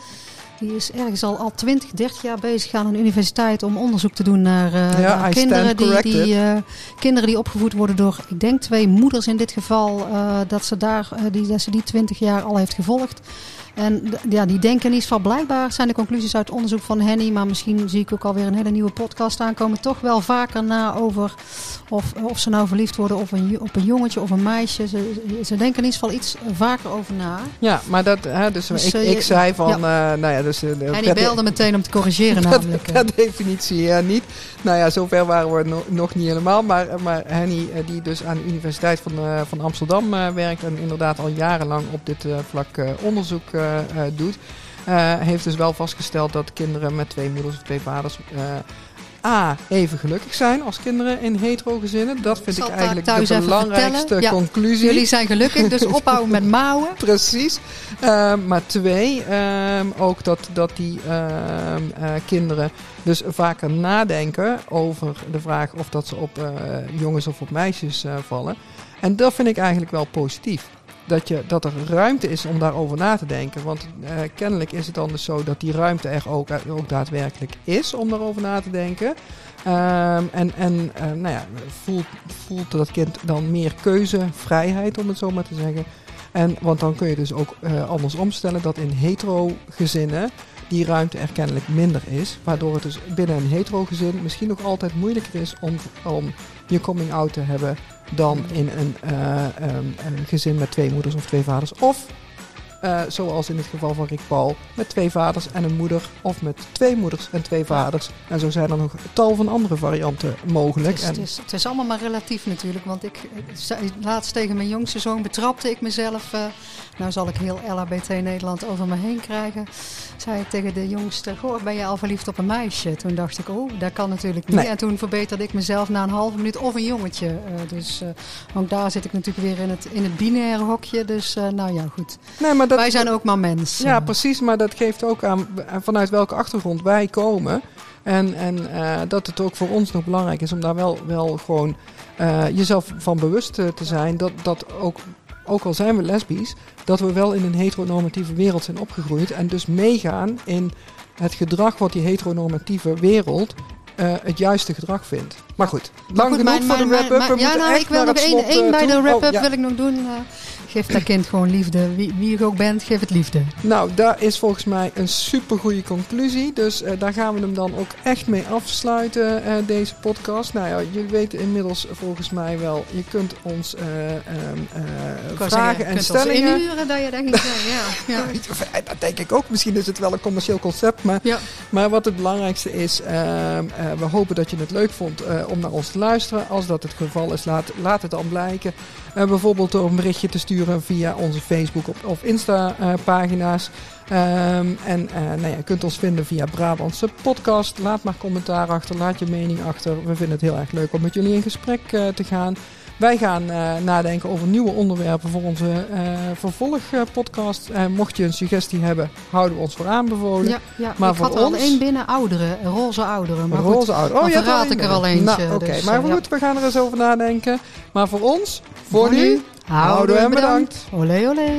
Die is ergens al, al 20, 30 jaar bezig aan een universiteit om onderzoek te doen naar, Ja, naar I kinderen, die, kinderen die opgevoed worden door, ik denk twee moeders in dit geval, dat, ze daar, die, dat ze die 20 jaar al heeft gevolgd. En ja, die denken in ieder geval blijkbaar zijn de conclusies uit het onderzoek van Henny, maar misschien zie ik ook alweer een hele nieuwe podcast aankomen, toch wel vaker na over of, of ze nou verliefd worden op een, op een jongetje of een meisje. Ze, ze denken in ieder geval iets vaker over na. Ja, maar dat, hè, dus, Dus, ik, eh, ik zei van, eh, nou ja, dus eh, En die belde meteen om te corrigeren *laughs* per, namelijk. per definitie eh, niet. Nou ja, zover waren we no- nog niet helemaal. Maar, maar Henny, eh, die dus aan de Universiteit van, eh, van Amsterdam eh, werkt en inderdaad al jarenlang op dit eh, vlak eh, onderzoek eh, eh, doet, eh, heeft dus wel vastgesteld dat kinderen met twee moeders of twee vaders. eh, A, even gelukkig zijn als kinderen in hetero gezinnen. Dat vind ik eigenlijk de belangrijkste. Ja, conclusie. Jullie zijn gelukkig, dus *laughs* ophouden met mouwen. Precies. Ehm, maar twee, ehm, ook dat, dat die ehm, eh, kinderen dus vaker nadenken over de vraag of dat ze op eh, jongens of op meisjes eh, vallen. En dat vind ik eigenlijk wel positief. Dat, je, dat er ruimte is om daarover na te denken. Want eh, kennelijk is het dan dus zo dat die ruimte er ook, ook daadwerkelijk is om daarover na te denken. Ehm, en en eh, nou ja, voelt, voelt dat kind dan meer keuzevrijheid, om het zo maar te zeggen. En, want dan kun je dus ook eh, anders omstellen dat in hetero gezinnen die ruimte er kennelijk minder is. Waardoor het dus binnen een hetero gezin misschien nog altijd moeilijker is om, om je coming out te hebben dan in een, eh, ehm, een gezin met twee moeders of twee vaders. Of eh, zoals in het geval van Rick Paul, met twee vaders en een moeder. Of met twee moeders en twee vaders. En zo zijn er nog tal van andere varianten mogelijk. Het is, het, is, het is allemaal maar relatief natuurlijk. Want ik laatst tegen mijn jongste zoon betrapte ik mezelf. eh, nou zal ik heel LHBT Nederland over me heen krijgen. Zei ik tegen de jongste, goh, ben je al verliefd op een meisje? Toen dacht ik, oh, dat kan natuurlijk niet. Nee. En toen verbeterde ik mezelf na een halve minuut of een jongetje. Eh, dus eh, ook daar zit ik natuurlijk weer in het, in het binaire hokje. Dus eh, nou ja, goed. nee, maar dat, Wij zijn ook maar mens. Ja, precies. Maar dat geeft ook aan vanuit welke achtergrond wij komen. En, en dat het ook voor ons nog belangrijk is om daar wel, wel gewoon jezelf van bewust te zijn. Dat, dat ook, ook al zijn we lesbisch, dat we wel in een heteronormatieve wereld zijn opgegroeid. En dus meegaan in het gedrag wat die heteronormatieve wereld eh, het juiste gedrag vindt. Maar goed, lang Goed, genoeg mijn- voor de wrap-up. mijn- Ja, nou, ik wil nog één één bij de wrap-up Oh, ja. wil ik nog doen. eh, geef dat kind gewoon liefde. Wie, wie je ook bent, geef het liefde. Nou, daar is volgens mij een super goede conclusie. Dus eh, daar gaan we hem dan ook echt mee afsluiten, eh, deze podcast. Nou ja, jullie weten inmiddels volgens mij wel, je kunt ons eh, ehm, eh, vragen zeggen, en kunt ons stellingen. inhuren dat je dat ging zeggen. Ja, *laughs* ja. Dat denk ik ook. Misschien is het wel een commercieel concept. Maar, Ja. maar wat het belangrijkste is, ehm, eh, we hopen dat je het leuk vond om naar ons te luisteren. Als dat het geval is, laat, laat het dan blijken. Eh, bijvoorbeeld door een berichtje te sturen via onze Facebook of Insta-pagina's. Ehm, en eh, nou ja, je kunt ons vinden via Brabantse podcast. Laat maar commentaar achter, laat je mening achter. We vinden het heel erg leuk om met jullie in gesprek eh, te gaan. Wij gaan eh, nadenken over nieuwe onderwerpen voor onze eh vervolgpodcast. Eh, mocht je een suggestie hebben, houden we ons voor aanbevolen. Ja, ja. Maar ik voor had er al ons- één binnen ouderen, roze ouderen. Maar goed, Roze ouder. dan je hebt verraad één ik er al eentje, Nou, Oké, dus, maar eh, ja. goed, we gaan er eens over nadenken. Maar voor ons, voor, Voor nu, Houdoe en bedankt. Olé olé.